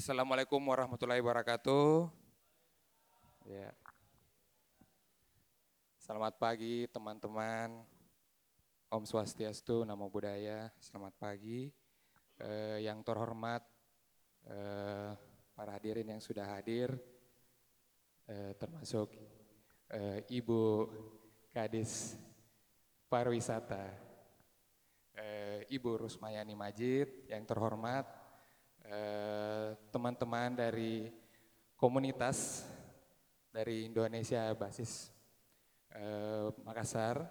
Assalamualaikum warahmatullahi wabarakatuh. Ya. Selamat pagi teman-teman. Om Swastiastu, Namo Buddhaya. Selamat pagi. Eh, yang terhormat eh, para hadirin yang sudah hadir, eh, termasuk eh, Ibu Kadis Pariwisata, eh, Ibu Rusmayani Majid, yang terhormat teman-teman dari komunitas dari Indonesia basis eh, Makassar,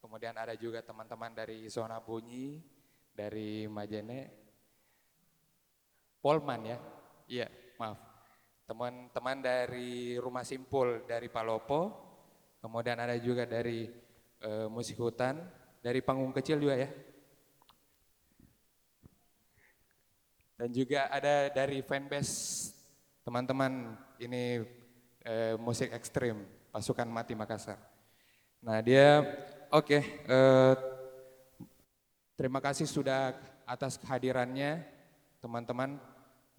kemudian ada juga teman-teman dari zona bunyi, dari Majene, Polman ya, iya maaf, teman-teman dari Rumah Simpul dari Palopo, kemudian ada juga dari eh, musik hutan, dari panggung kecil juga ya, dan juga ada dari fanbase teman-teman ini eh, musik ekstrim pasukan mati Makassar. Nah dia oke okay, eh, terima kasih sudah atas kehadirannya teman-teman.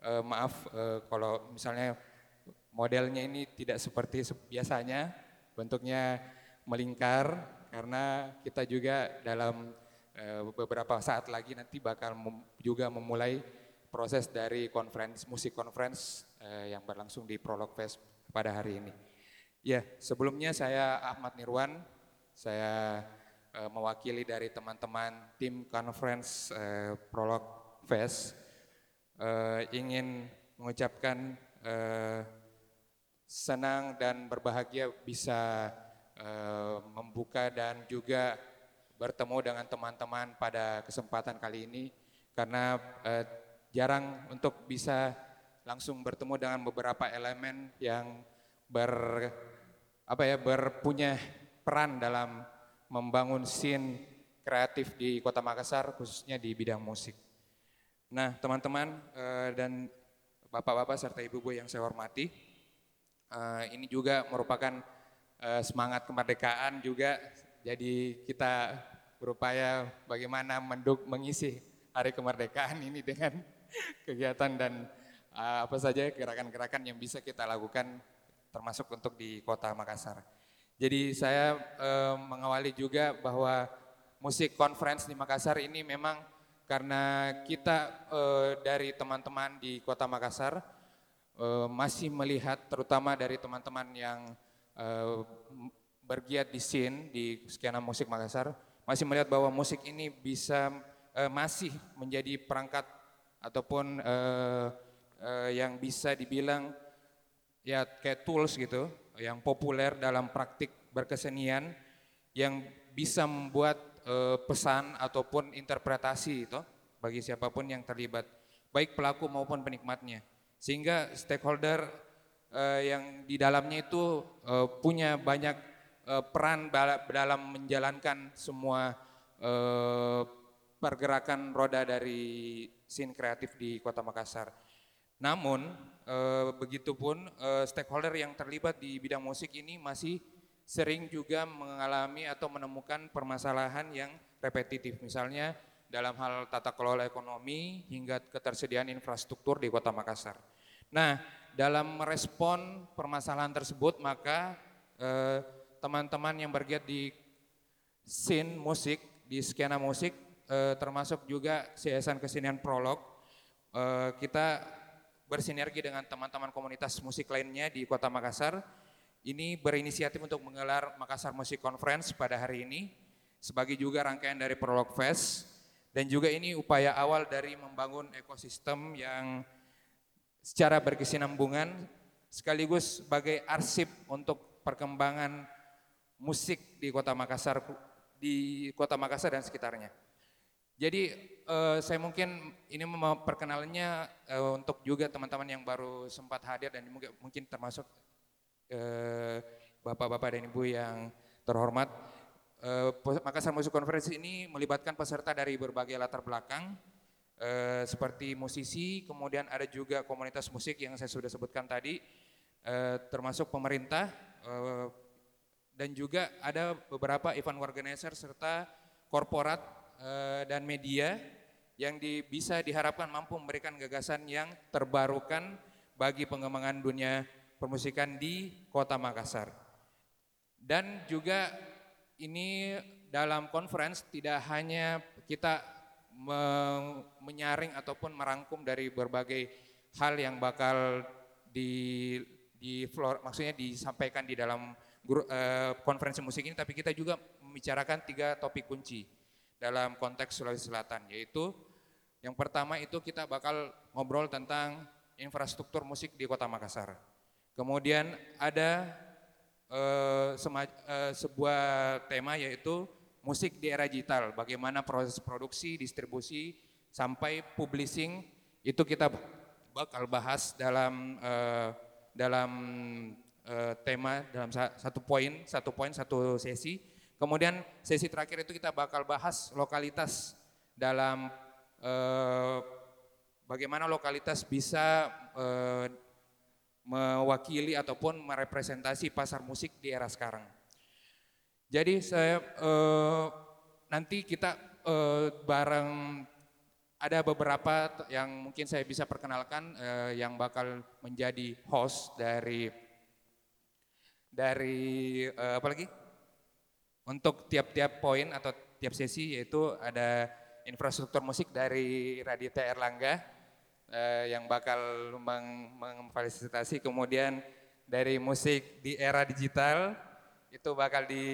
Eh, maaf eh, kalau misalnya modelnya ini tidak seperti biasanya bentuknya melingkar karena kita juga dalam eh, beberapa saat lagi nanti bakal juga memulai proses dari conference musik conference eh, yang berlangsung di Prolog Fest pada hari ini. Ya, sebelumnya saya Ahmad Nirwan, saya eh, mewakili dari teman-teman tim conference eh, Prolog Fest. Eh, ingin mengucapkan eh, senang dan berbahagia bisa eh, membuka dan juga bertemu dengan teman-teman pada kesempatan kali ini. Karena eh, jarang untuk bisa langsung bertemu dengan beberapa elemen yang ber apa ya berpunya peran dalam membangun scene kreatif di Kota Makassar khususnya di bidang musik. Nah, teman-teman uh, dan bapak-bapak serta ibu-ibu yang saya hormati, uh, ini juga merupakan uh, semangat kemerdekaan juga. Jadi kita berupaya bagaimana menduk mengisi hari kemerdekaan ini dengan kegiatan dan uh, apa saja gerakan-gerakan yang bisa kita lakukan termasuk untuk di Kota Makassar. Jadi saya uh, mengawali juga bahwa musik conference di Makassar ini memang karena kita uh, dari teman-teman di Kota Makassar uh, masih melihat terutama dari teman-teman yang uh, bergiat di scene di skena musik Makassar masih melihat bahwa musik ini bisa masih menjadi perangkat ataupun uh, uh, yang bisa dibilang ya kayak tools gitu yang populer dalam praktik berkesenian yang bisa membuat uh, pesan ataupun interpretasi itu bagi siapa pun yang terlibat, baik pelaku maupun penikmatnya. Sehingga stakeholder uh, yang di dalamnya itu uh, punya banyak uh, peran dalam menjalankan semua uh, pergerakan roda dari scene kreatif di Kota Makassar. Namun, uh, begitupun uh, stakeholder yang terlibat di bidang musik ini masih sering juga mengalami atau menemukan permasalahan yang repetitif. Misalnya dalam hal tata kelola ekonomi hingga ketersediaan infrastruktur di Kota Makassar. Nah, dalam merespon permasalahan tersebut maka eh, teman-teman yang bergiat di scene musik, di skena musik eh, termasuk juga Yayasan Kesenian Prolog, eh, kita bersinergi dengan teman-teman komunitas musik lainnya di Kota Makassar. Ini berinisiatif untuk menggelar Makassar Music Conference pada hari ini sebagai juga rangkaian dari Prolog Fest. Dan juga ini upaya awal dari membangun ekosistem yang secara berkesinambungan sekaligus sebagai arsip untuk perkembangan musik di Kota Makassar di Kota Makassar dan sekitarnya. Jadi uh, saya mungkin ini memperkenalnya uh, untuk juga teman-teman yang baru sempat hadir dan mungkin, mungkin termasuk Eh, bapak-bapak dan ibu yang terhormat. Eh, Makassar Musik Conference ini melibatkan peserta dari berbagai latar belakang, eh, seperti musisi, kemudian ada juga komunitas musik yang saya sudah sebutkan tadi, termasuk pemerintah, dan juga ada beberapa event organizer serta korporat dan media yang di, bisa diharapkan mampu memberikan gagasan yang terbarukan bagi pengembangan dunia permusikan di Kota Makassar. Dan juga ini dalam conference tidak hanya kita menyaring ataupun merangkum dari berbagai hal yang bakal di di floor maksudnya disampaikan di dalam guru, uh, konferensi musik ini tapi kita juga membicarakan tiga topik kunci dalam konteks Sulawesi Selatan yaitu yang pertama itu kita bakal ngobrol tentang infrastruktur musik di Kota Makassar. Kemudian ada uh, sema, uh, sebuah tema yaitu musik di era digital, bagaimana proses produksi, distribusi sampai publishing itu kita bakal bahas dalam uh, dalam uh, tema dalam satu poin, satu poin, satu sesi. Kemudian sesi terakhir itu kita bakal bahas lokalitas dalam uh, bagaimana lokalitas bisa uh, mewakili ataupun merepresentasi pasar musik di era sekarang. Jadi saya uh, nanti kita uh, bareng ada beberapa yang mungkin saya bisa perkenalkan uh, yang bakal menjadi host dari dari uh, apa lagi? Untuk tiap-tiap poin atau tiap sesi yaitu ada infrastruktur musik dari Radita Erlangga uh, yang bakal memfasilitasi kemudian dari musik di era digital itu bakal di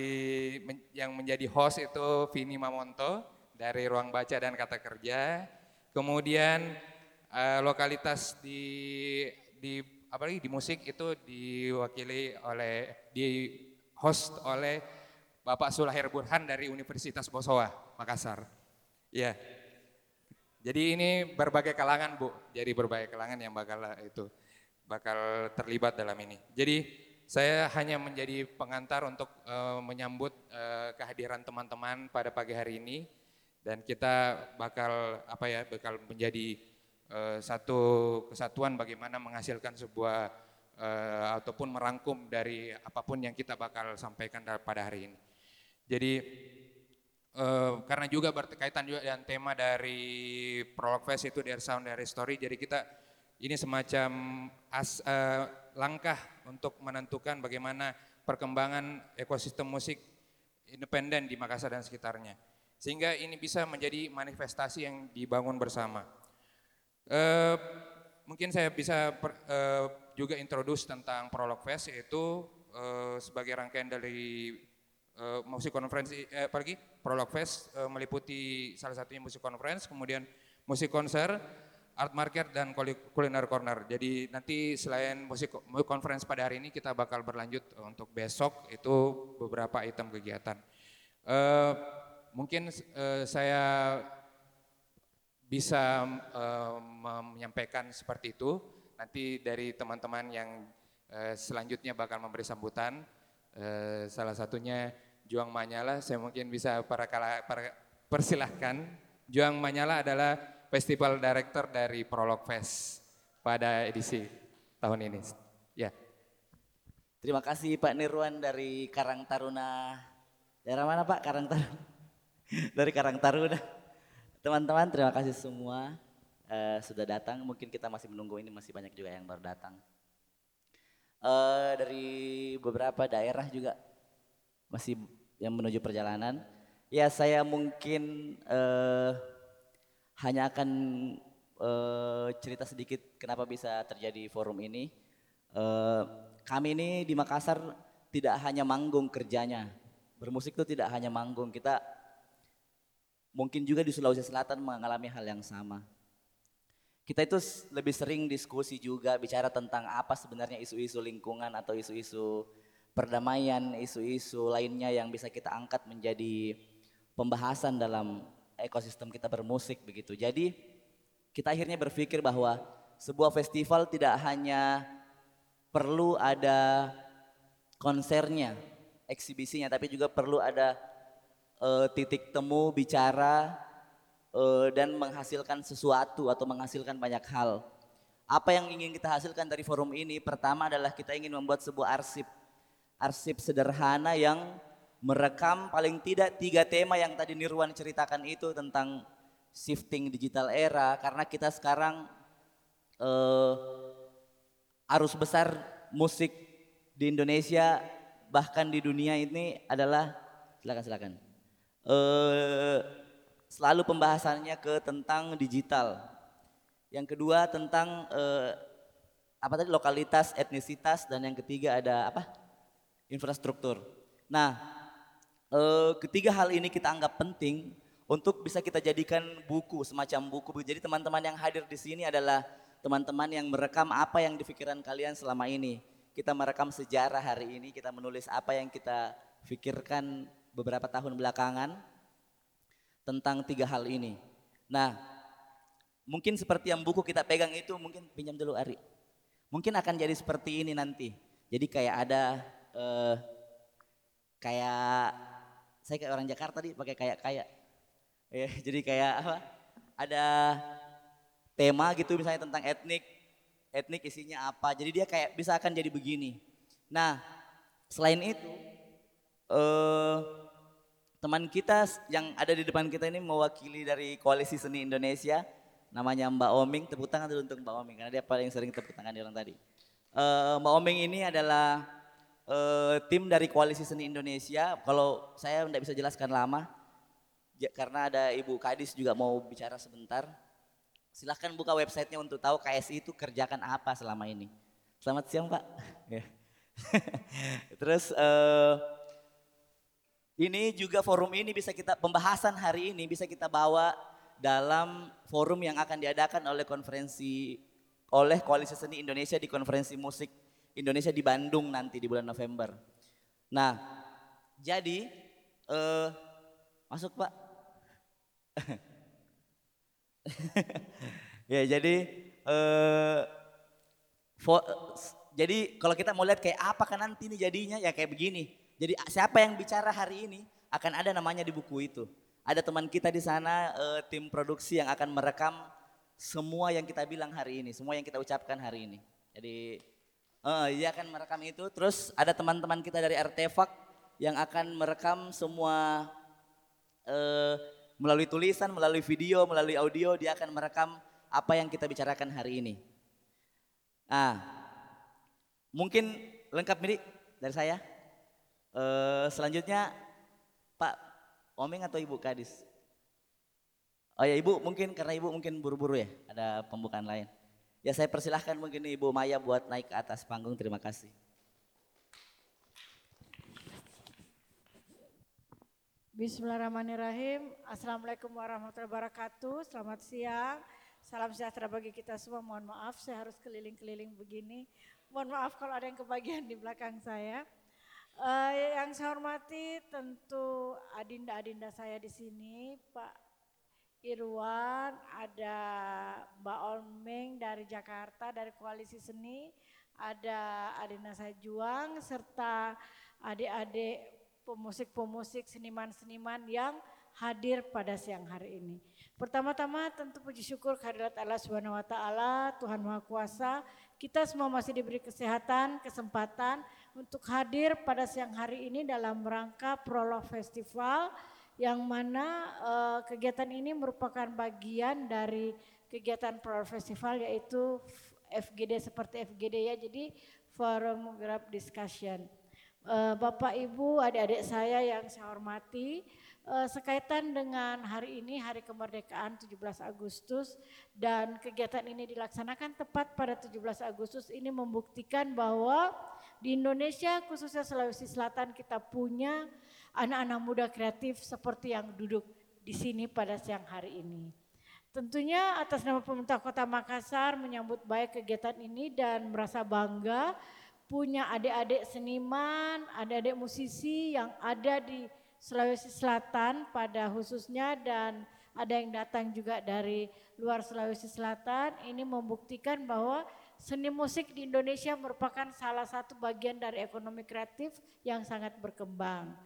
yang menjadi host itu Vini Mamonto dari Ruang Baca dan Kata Kerja. Kemudian uh, lokalitas di di apa lagi di musik itu diwakili oleh di host oleh Bapak Sulahir Burhan dari Universitas Bosowa, Makassar. Ya. Jadi ini berbagai kalangan, Bu. Jadi berbagai kalangan yang bakal itu bakal terlibat dalam ini. Jadi saya hanya menjadi pengantar untuk uh, menyambut uh, kehadiran teman-teman pada pagi hari ini dan kita bakal apa ya bakal menjadi uh, satu kesatuan bagaimana menghasilkan sebuah uh, ataupun merangkum dari apa pun yang kita bakal sampaikan pada hari ini. Jadi Uh, karena juga berkaitan juga dengan tema dari Prolog Fest itu dari Sound dari Story, jadi kita ini semacam as, uh, langkah untuk menentukan bagaimana perkembangan ekosistem musik independen di Makassar dan sekitarnya. Sehingga ini bisa menjadi manifestasi yang dibangun bersama. Uh, mungkin saya bisa per, uh, juga introduce tentang Prolog Fest yaitu sebagai rangkaian dari uh, musik konferensi eh, Prolog Fest uh, meliputi salah satunya musik conference, kemudian musik konser, art market dan kuliner corner. Jadi nanti selain musik conference pada hari ini kita bakal berlanjut untuk besok itu beberapa item kegiatan. Uh, mungkin uh, saya bisa menyampaikan seperti itu. Nanti dari teman-teman yang uh, selanjutnya bakal memberi sambutan. Uh, salah satunya Juang Manyala, saya mungkin bisa para, kala, para persilahkan. Juang Manyala adalah Festival Director dari Prolog Fest pada edisi tahun ini. Ya. Terima kasih Pak Nirwan dari Karang Taruna. Daerah mana Pak? Karang Taruna. dari Karang Taruna. Teman-teman terima kasih semua uh, sudah datang. Mungkin kita masih menunggu ini masih banyak juga yang baru datang. Uh, dari beberapa daerah juga masih yang menuju perjalanan. Ya saya mungkin uh, hanya akan uh, cerita sedikit kenapa bisa terjadi forum ini. Uh, kami ini di Makassar tidak hanya manggung kerjanya. Bermusik itu tidak hanya manggung. Kita mungkin juga di Sulawesi Selatan mengalami hal yang sama. Kita itu lebih sering diskusi juga bicara tentang apa sebenarnya isu-isu lingkungan atau isu-isu perdamaian, isu-isu lainnya yang bisa kita angkat menjadi pembahasan dalam ekosistem kita bermusik begitu. Jadi kita akhirnya berpikir bahwa sebuah festival tidak hanya perlu ada konsernya, eksibisinya, tapi juga perlu ada uh, titik temu bicara uh, dan menghasilkan sesuatu atau menghasilkan banyak hal. Apa yang ingin kita hasilkan dari forum ini? Pertama adalah kita ingin membuat sebuah arsip, arsip sederhana yang merekam paling tidak tiga tema yang tadi Nirwan ceritakan itu tentang shifting digital era karena kita sekarang eh, arus besar musik di Indonesia bahkan di dunia ini adalah silakan silakan eh, selalu pembahasannya ke tentang digital. Yang kedua tentang eh, apa tadi lokalitas, etnisitas dan yang ketiga ada apa? Infrastruktur. Nah, eh, ketiga hal ini kita anggap penting untuk bisa kita jadikan buku semacam buku. Jadi teman-teman yang hadir di sini adalah teman-teman yang merekam apa yang di pikiran kalian selama ini. Kita merekam sejarah hari ini, kita menulis apa yang kita pikirkan beberapa tahun belakangan tentang tiga hal ini. Nah, mungkin seperti yang buku kita pegang itu, mungkin pinjam dulu Ari. Mungkin akan jadi seperti ini nanti. Jadi kayak ada eh, kayak saya kayak orang Jakarta nih pakai kayak kayak. Ya jadi kayak apa? Ada tema gitu misalnya tentang etnik etnik isinya apa. Jadi dia kayak bisa akan jadi begini. Nah selain itu eh teman kita yang ada di depan kita ini mewakili dari koalisi seni Indonesia. Namanya Mbak Oming. Tepuk tangan dulu untuk Mbak Oming karena dia paling sering tepuk tangan di orang tadi. Eh, Mbak Oming ini adalah eh, tim dari Koalisi Seni Indonesia. Kalau saya tidak bisa jelaskan lama, ja- karena ada Ibu Kadis juga mau bicara sebentar. Silahkan buka websitenya untuk tahu KSI itu kerjakan apa selama ini. Selamat siang Pak. Ya. Terus eh, ini juga forum ini bisa kita pembahasan hari ini bisa kita bawa dalam forum yang akan diadakan oleh konferensi oleh Koalisi Seni Indonesia di konferensi musik Indonesia di Bandung nanti di bulan November. Nah, jadi eh, masuk Pak. ya jadi eh, fo- jadi kalau kita mau lihat kayak apa kan nanti ini jadinya ya kayak begini. Jadi siapa yang bicara hari ini akan ada namanya di buku itu. Ada teman kita di sana eh, tim produksi yang akan merekam semua yang kita bilang hari ini, semua yang kita ucapkan hari ini. Jadi eh, dia akan merekam itu. Terus ada teman-teman kita dari Artefak yang akan merekam semua eh, melalui tulisan, melalui video, melalui audio. Dia akan merekam apa yang kita bicarakan hari ini. Nah, mungkin lengkap ini dari saya. Eh, selanjutnya Pak Omeng atau Ibu Kadis? Oh ya Ibu mungkin karena Ibu mungkin buru-buru ya ada pembukaan lain. Ya saya persilahkan mungkin Ibu Maya buat naik ke atas panggung. Terima kasih. Bismillahirrahmanirrahim. Assalamualaikum warahmatullahi wabarakatuh. Selamat siang. Salam sejahtera bagi kita semua. Mohon maaf saya harus keliling-keliling begini. Mohon maaf kalau ada yang kebagian di belakang saya. Eh, yang saya hormati tentu adinda-adinda saya di sini, Pak Irwan, ada Mbak Olmeng dari Jakarta dari Koalisi Seni, ada Adinda saya Juang serta adik-adik pemusik-pemusik seniman-seniman yang hadir pada siang hari ini. Pertama-tama tentu puji syukur kehadirat Allah Subhanahu wa taala, Tuhan Maha Kuasa. Kita semua masih diberi kesehatan, kesempatan untuk hadir pada siang hari ini dalam rangka Prolog Festival yang mana eh, kegiatan ini merupakan bagian dari kegiatan Prolog Festival yaitu FGD seperti FGD ya. Jadi Forum Group Discussion. Eh, Bapak Ibu, adik-adik saya yang saya hormati, eh, sekaitan dengan hari ini Hari Kemerdekaan 17 Agustus dan kegiatan ini dilaksanakan tepat pada 17 Agustus ini membuktikan bahwa di Indonesia khususnya Sulawesi Selatan kita punya anak-anak muda kreatif seperti yang duduk di sini pada siang hari ini. Tentunya atas nama pemerintah Kota Makassar menyambut baik kegiatan ini dan merasa bangga punya adik-adik seniman, adik-adik musisi yang ada di Sulawesi Selatan pada khususnya dan ada yang datang juga dari luar Sulawesi Selatan. Ini membuktikan bahwa seni musik di Indonesia merupakan salah satu bagian dari ekonomi kreatif yang sangat berkembang.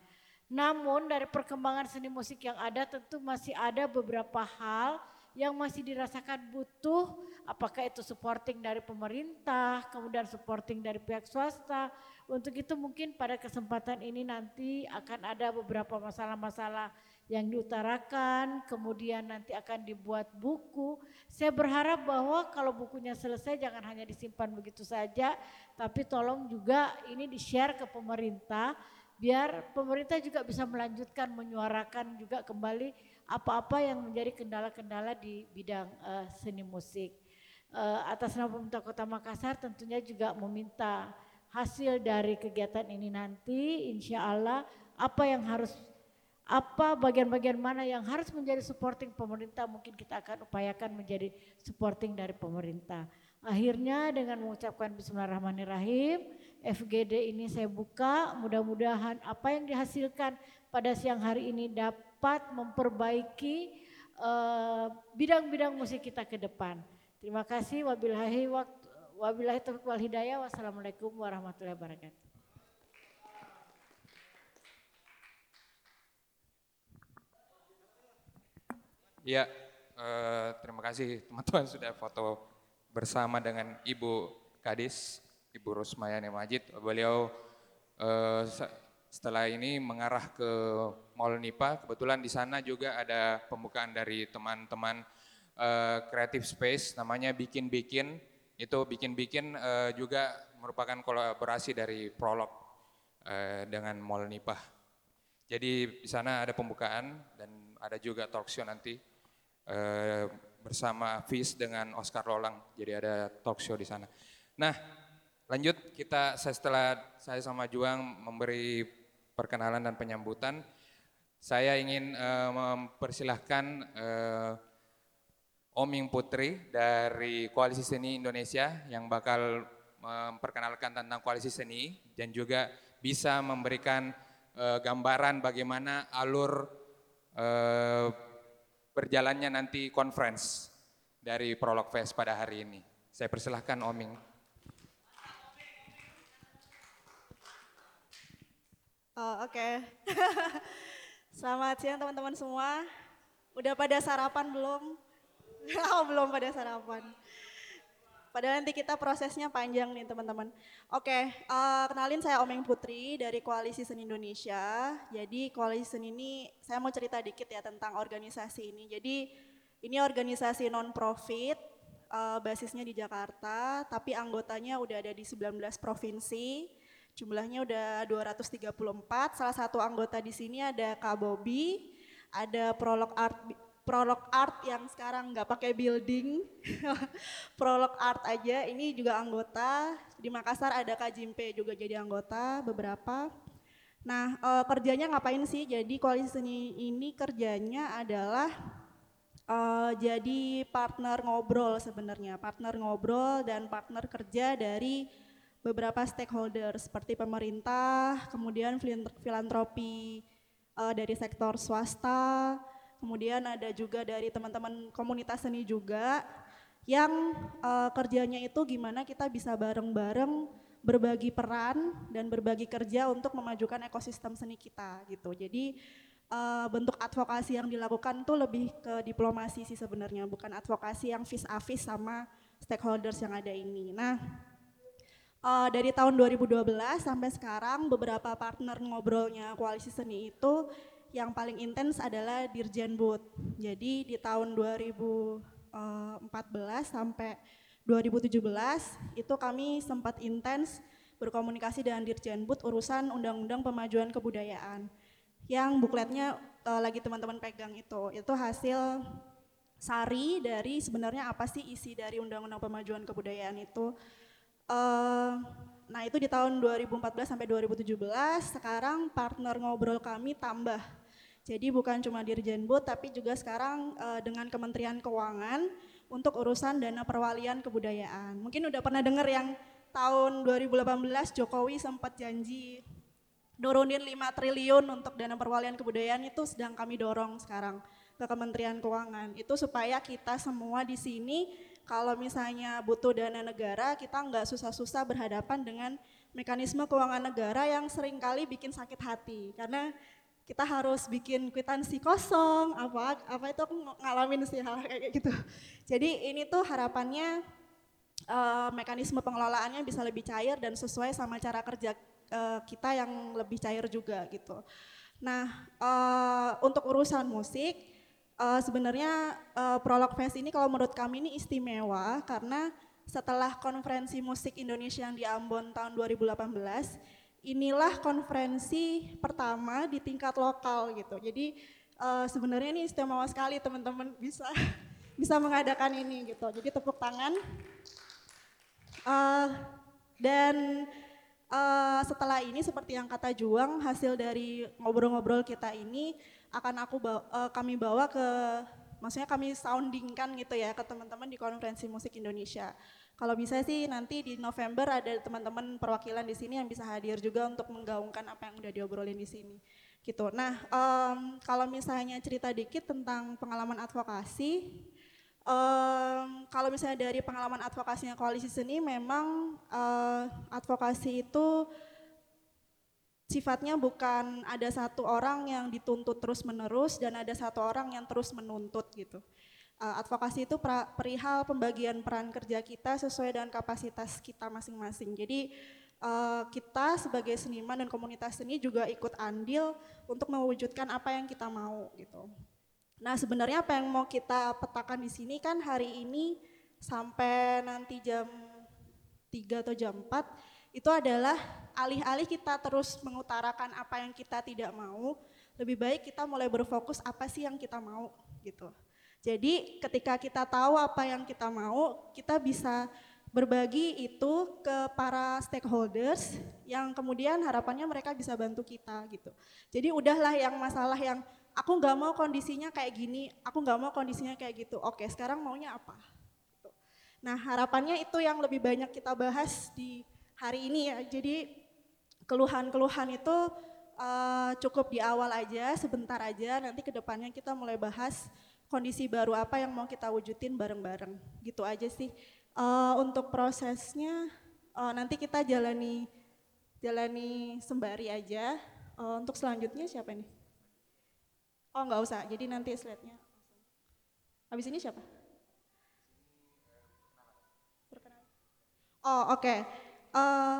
Namun dari perkembangan seni musik yang ada tentu masih ada beberapa hal yang masih dirasakan butuh apakah itu supporting dari pemerintah, kemudian supporting dari pihak swasta. Untuk itu mungkin pada kesempatan ini nanti akan ada beberapa masalah-masalah yang diutarakan, kemudian nanti akan dibuat buku. Saya berharap bahwa kalau bukunya selesai jangan hanya disimpan begitu saja, tapi tolong juga ini di-share ke pemerintah biar pemerintah juga bisa melanjutkan menyuarakan juga kembali apa-apa yang menjadi kendala-kendala di bidang uh, seni musik. Uh, atas nama pemerintah Kota Makassar tentunya juga meminta hasil dari kegiatan ini nanti insya Allah apa yang harus apa bagian-bagian mana yang harus menjadi supporting pemerintah mungkin kita akan upayakan menjadi supporting dari pemerintah. Akhirnya dengan mengucapkan bismillahirrahmanirrahim, FGD ini saya buka, mudah-mudahan apa yang dihasilkan pada siang hari ini dapat memperbaiki eh, bidang-bidang uh, musik kita ke depan. Terima kasih wabillahi waktu taufiq wal hidayah. Wassalamualaikum warahmatullahi wabarakatuh. Ya, eh, terima kasih teman-teman sudah foto bersama dengan Ibu Kadis, Ibu Rusmayani Majid. Beliau eh, setelah ini mengarah ke Mall Nipa. Kebetulan di sana juga ada pembukaan dari teman-teman eh, Creative Space, namanya Bikin Bikin. Itu Bikin Bikin eh, juga merupakan kolaborasi dari Prolog eh, dengan Mall Nipa. Jadi di sana ada pembukaan dan ada juga talk show nanti Eh, bersama Fis dengan Oscar Lolang. Jadi ada talk show di sana. Nah, lanjut kita saya setelah saya sama Juang memberi perkenalan dan penyambutan, saya ingin uh, mempersilahkan uh, Oming Putri dari Koalisi Seni Indonesia yang bakal memperkenalkan tentang koalisi seni dan juga bisa memberikan uh, gambaran bagaimana alur uh, berjalannya nanti conference dari Prolog Fest pada hari ini. Saya persilahkan Oming. Oh, Oke, okay. selamat siang teman-teman semua. Udah pada sarapan belum? oh, belum pada sarapan. Padahal nanti kita prosesnya panjang nih teman-teman. Oke, uh, kenalin saya Omeng Putri dari Koalisi Seni Indonesia. Jadi Koalisi Seni ini saya mau cerita dikit ya tentang organisasi ini. Jadi ini organisasi non-profit, uh, basisnya di Jakarta, tapi anggotanya udah ada di 19 provinsi. Jumlahnya udah 234. Salah satu anggota di sini ada Kak Bobi, ada Prolog Art prolog art yang sekarang nggak pakai building, prolog art aja. Ini juga anggota di Makassar ada Kak Jimpe juga jadi anggota beberapa. Nah e, kerjanya ngapain sih? Jadi koalisi seni ini kerjanya adalah e, jadi partner ngobrol sebenarnya, partner ngobrol dan partner kerja dari beberapa stakeholder seperti pemerintah, kemudian filantropi e, dari sektor swasta, kemudian ada juga dari teman-teman komunitas seni juga yang uh, kerjanya itu gimana kita bisa bareng-bareng berbagi peran dan berbagi kerja untuk memajukan ekosistem seni kita gitu. Jadi uh, bentuk advokasi yang dilakukan tuh lebih ke diplomasi sih sebenarnya, bukan advokasi yang vis a vis sama stakeholders yang ada ini. Nah, uh, dari tahun 2012 sampai sekarang beberapa partner ngobrolnya koalisi seni itu yang paling intens adalah Dirjen Bud. Jadi di tahun 2014 sampai 2017 itu kami sempat intens berkomunikasi dengan Dirjen Bud urusan Undang-Undang Pemajuan Kebudayaan. Yang bukletnya uh, lagi teman-teman pegang itu. Itu hasil sari dari sebenarnya apa sih isi dari Undang-Undang Pemajuan Kebudayaan itu. Uh, nah itu di tahun 2014 sampai 2017, sekarang partner ngobrol kami tambah jadi bukan cuma Dirjen Bud tapi juga sekarang uh, dengan Kementerian Keuangan untuk urusan dana perwalian kebudayaan. Mungkin udah pernah dengar yang tahun 2018 Jokowi sempat janji nurunin 5 triliun untuk dana perwalian kebudayaan itu sedang kami dorong sekarang ke Kementerian Keuangan. Itu supaya kita semua di sini kalau misalnya butuh dana negara kita nggak susah-susah berhadapan dengan mekanisme keuangan negara yang sering kali bikin sakit hati karena kita harus bikin kwitansi kosong apa apa itu aku ngalamin sih hal kayak gitu. Jadi ini tuh harapannya uh, mekanisme pengelolaannya bisa lebih cair dan sesuai sama cara kerja uh, kita yang lebih cair juga gitu. Nah, eh, untuk urusan musik, eh, sebenarnya eh, Prolog Fest ini kalau menurut kami ini istimewa karena setelah konferensi musik Indonesia yang di Ambon tahun 2018, inilah konferensi pertama di tingkat lokal gitu. Jadi eh, sebenarnya ini istimewa sekali teman-teman bisa bisa mengadakan ini gitu. Jadi tepuk tangan. Eh, dan eh, setelah ini seperti yang kata Juang, hasil dari ngobrol-ngobrol kita ini akan aku bawa, eh, kami bawa ke, maksudnya kami soundingkan gitu ya ke teman-teman di konferensi musik Indonesia. Kalau bisa sih nanti di November ada teman-teman perwakilan di sini yang bisa hadir juga untuk menggaungkan apa yang udah diobrolin di sini. Gitu. Nah, em, kalau misalnya cerita dikit tentang pengalaman advokasi, Em, kalau misalnya dari pengalaman advokasinya koalisi seni, memang eh, advokasi itu sifatnya bukan ada satu orang yang dituntut terus menerus dan ada satu orang yang terus menuntut gitu. Eh, advokasi itu perihal pembagian peran kerja kita sesuai dengan kapasitas kita masing-masing. Jadi eh, kita sebagai seniman dan komunitas seni juga ikut andil untuk mewujudkan apa yang kita mau gitu. Nah sebenarnya apa yang mau kita petakan di sini kan hari ini sampai nanti jam 3 atau jam 4 itu adalah alih-alih kita terus mengutarakan apa yang kita tidak mau, lebih baik kita mulai berfokus apa sih yang kita mau gitu. Jadi ketika kita tahu apa yang kita mau, kita bisa berbagi itu ke para stakeholders yang kemudian harapannya mereka bisa bantu kita gitu. Jadi udahlah yang masalah yang aku nggak mau kondisinya kayak gini, aku nggak mau kondisinya kayak gitu. Oke, sekarang maunya apa? Gitu. Nah harapannya itu yang lebih banyak kita bahas di hari ini ya. Jadi keluhan-keluhan itu eh, cukup di awal aja, sebentar aja. Nanti ke depannya kita mulai bahas kondisi baru apa yang mau kita wujudin bareng-bareng. Gitu aja sih. Eh, untuk prosesnya eh, nanti kita jalani jalani sembari aja. Eh, untuk selanjutnya siapa nih? Oh nggak usah, jadi nanti slide-nya. Habis ini siapa? Oh oke, Eh,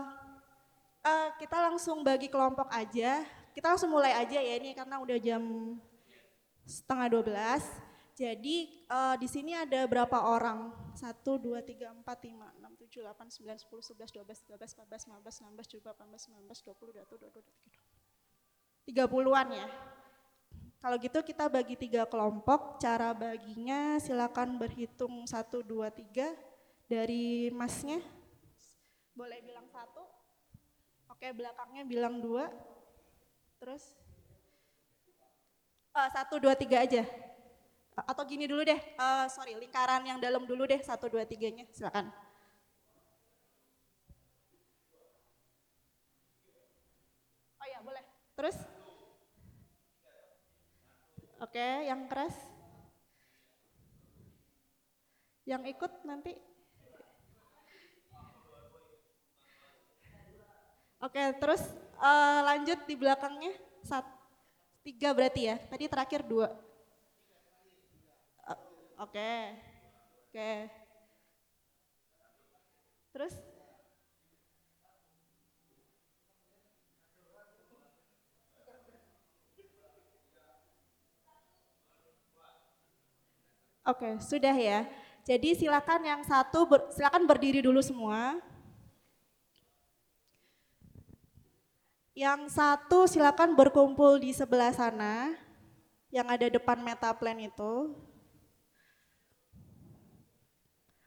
eh, kita langsung bagi kelompok aja. Kita langsung mulai aja ya ini karena udah jam setengah 12. Jadi eh, di sini ada berapa orang? 1, 2, 3, 4, 5, 6, 7, 8, 9, 10, 11, 12, 13, 14, 15, 16, 17, 18, 19, 20, 21, 22, 23. 30-an ya. Kalau gitu kita bagi tiga kelompok, cara baginya silakan berhitung satu, dua, tiga dari masnya. Boleh bilang satu, oke belakangnya bilang dua, terus Eh, satu, dua, tiga aja. Atau gini dulu deh, eh, sorry lingkaran yang dalam dulu deh, satu, dua, tiganya silakan. Oh ya boleh, terus? Oke, yang keras? Yang ikut nanti? Oke, terus eh, lanjut di belakangnya. Sat, tiga berarti ya, tadi terakhir dua. Oke, oke. Terus? Oke, sudah ya. Jadi silakan yang satu, ber- silakan berdiri dulu semua. Yang satu silakan berkumpul di sebelah sana, yang ada depan metaplan itu.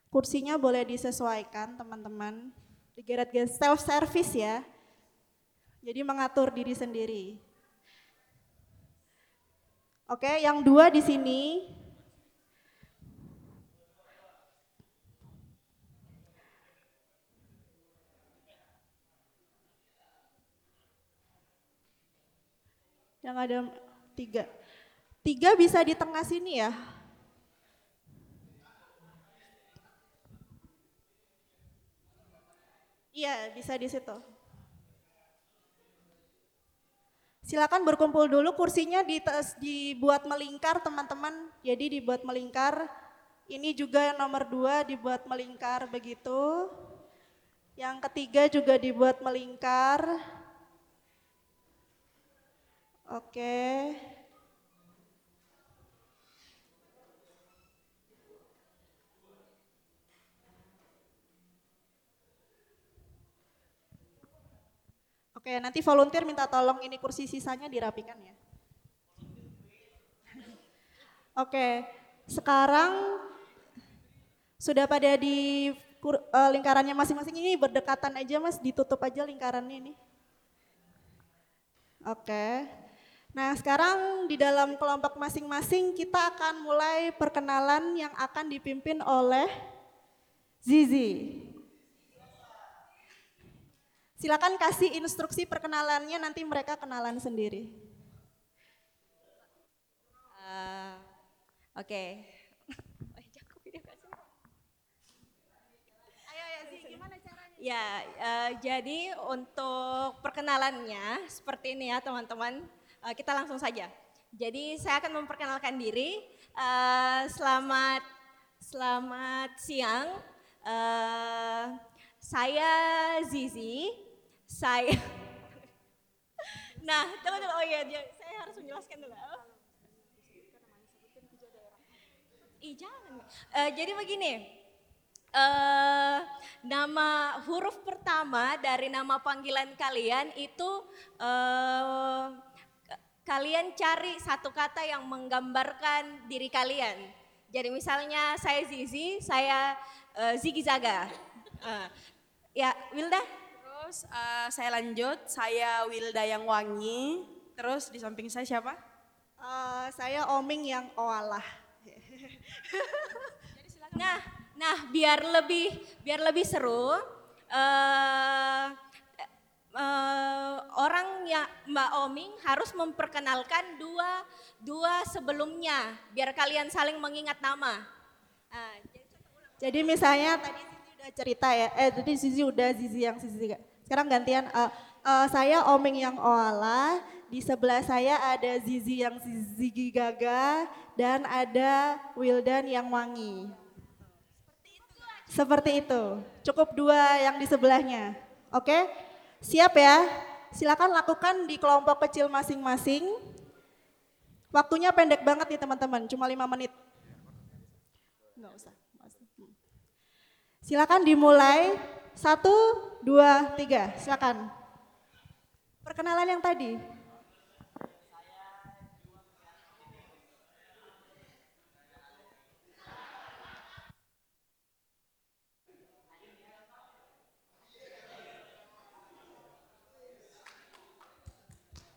Kursinya boleh disesuaikan teman-teman. Digeret-geret self service ya. Jadi mengatur diri sendiri. Oke, yang dua di sini. Yang ada tiga. Tiga bisa di tengah sini ya. Iya, bisa di situ. Silakan berkumpul dulu kursinya di, dibuat melingkar teman-teman. Jadi dibuat melingkar. Ini juga nomor dua dibuat melingkar begitu. Yang ketiga juga dibuat melingkar. Oke. Oke, nanti volunteer minta tolong ini kursi sisanya dirapikan ya. Oke, sekarang sudah pada di eh, lingkarannya masing-masing ini berdekatan aja mas, ditutup aja lingkarannya ini. Oke. Nah sekarang di dalam kelompok masing-masing kita akan mulai perkenalan yang akan dipimpin oleh Zizi. Silakan kasih instruksi perkenalannya nanti mereka kenalan sendiri. Eh, Oke. Ya, eh, jadi untuk perkenalannya seperti ini ya teman-teman. Eh, kita langsung saja. Jadi saya akan memperkenalkan diri. Eh, selamat selamat siang. Eh, saya Zizi. Saya Nah, tunggu dulu. Oh iya, dia- saya harus menjelaskan dulu. Oh. Ih, jangan. Eh, jadi begini, eh nama huruf pertama dari nama panggilan kalian itu k- kalian cari satu kata yang menggambarkan diri kalian. Jadi misalnya saya Zizi, saya eh, Ziggy Zaga. Eh, ya, Wilda? Terus eh, saya lanjut, saya Wilda yang wangi. Terus di samping saya siapa? Eh, saya Oming yang oalah. Nah, nah biar lebih biar lebih seru, eh eh, orang yang Mbak Oming harus memperkenalkan dua dua sebelumnya, biar kalian saling mengingat nama. Jadi- Jadi misalnya tadi Zizi udah cerita ya, eh tadi Zizi udah Zizi yang Zizi. Sekarang gantian, eh, eh, saya Oming yang Oala, di sebelah saya ada Zizi yang Zizi Gaga, dan ada Wildan yang Wangi. Seperti itu, cukup dua yang di sebelahnya. Oke, siap ya? Silakan lakukan di kelompok kecil masing-masing. Waktunya pendek banget nih teman-teman, cuma lima menit. Enggak usah. Silakan dimulai. Satu, dua, tiga. Silakan. Perkenalan yang tadi.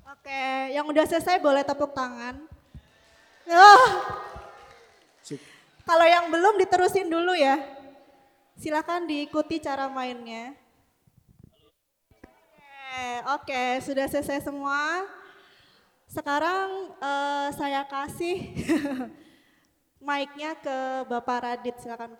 Oke, yang udah selesai boleh tepuk tangan. Oh, kalau yang belum diterusin dulu ya. Silakan diikuti cara mainnya. Oke, oke, sudah selesai semua. Sekarang eh, saya kasih mic-nya ke Bapak Radit, silakan Pak.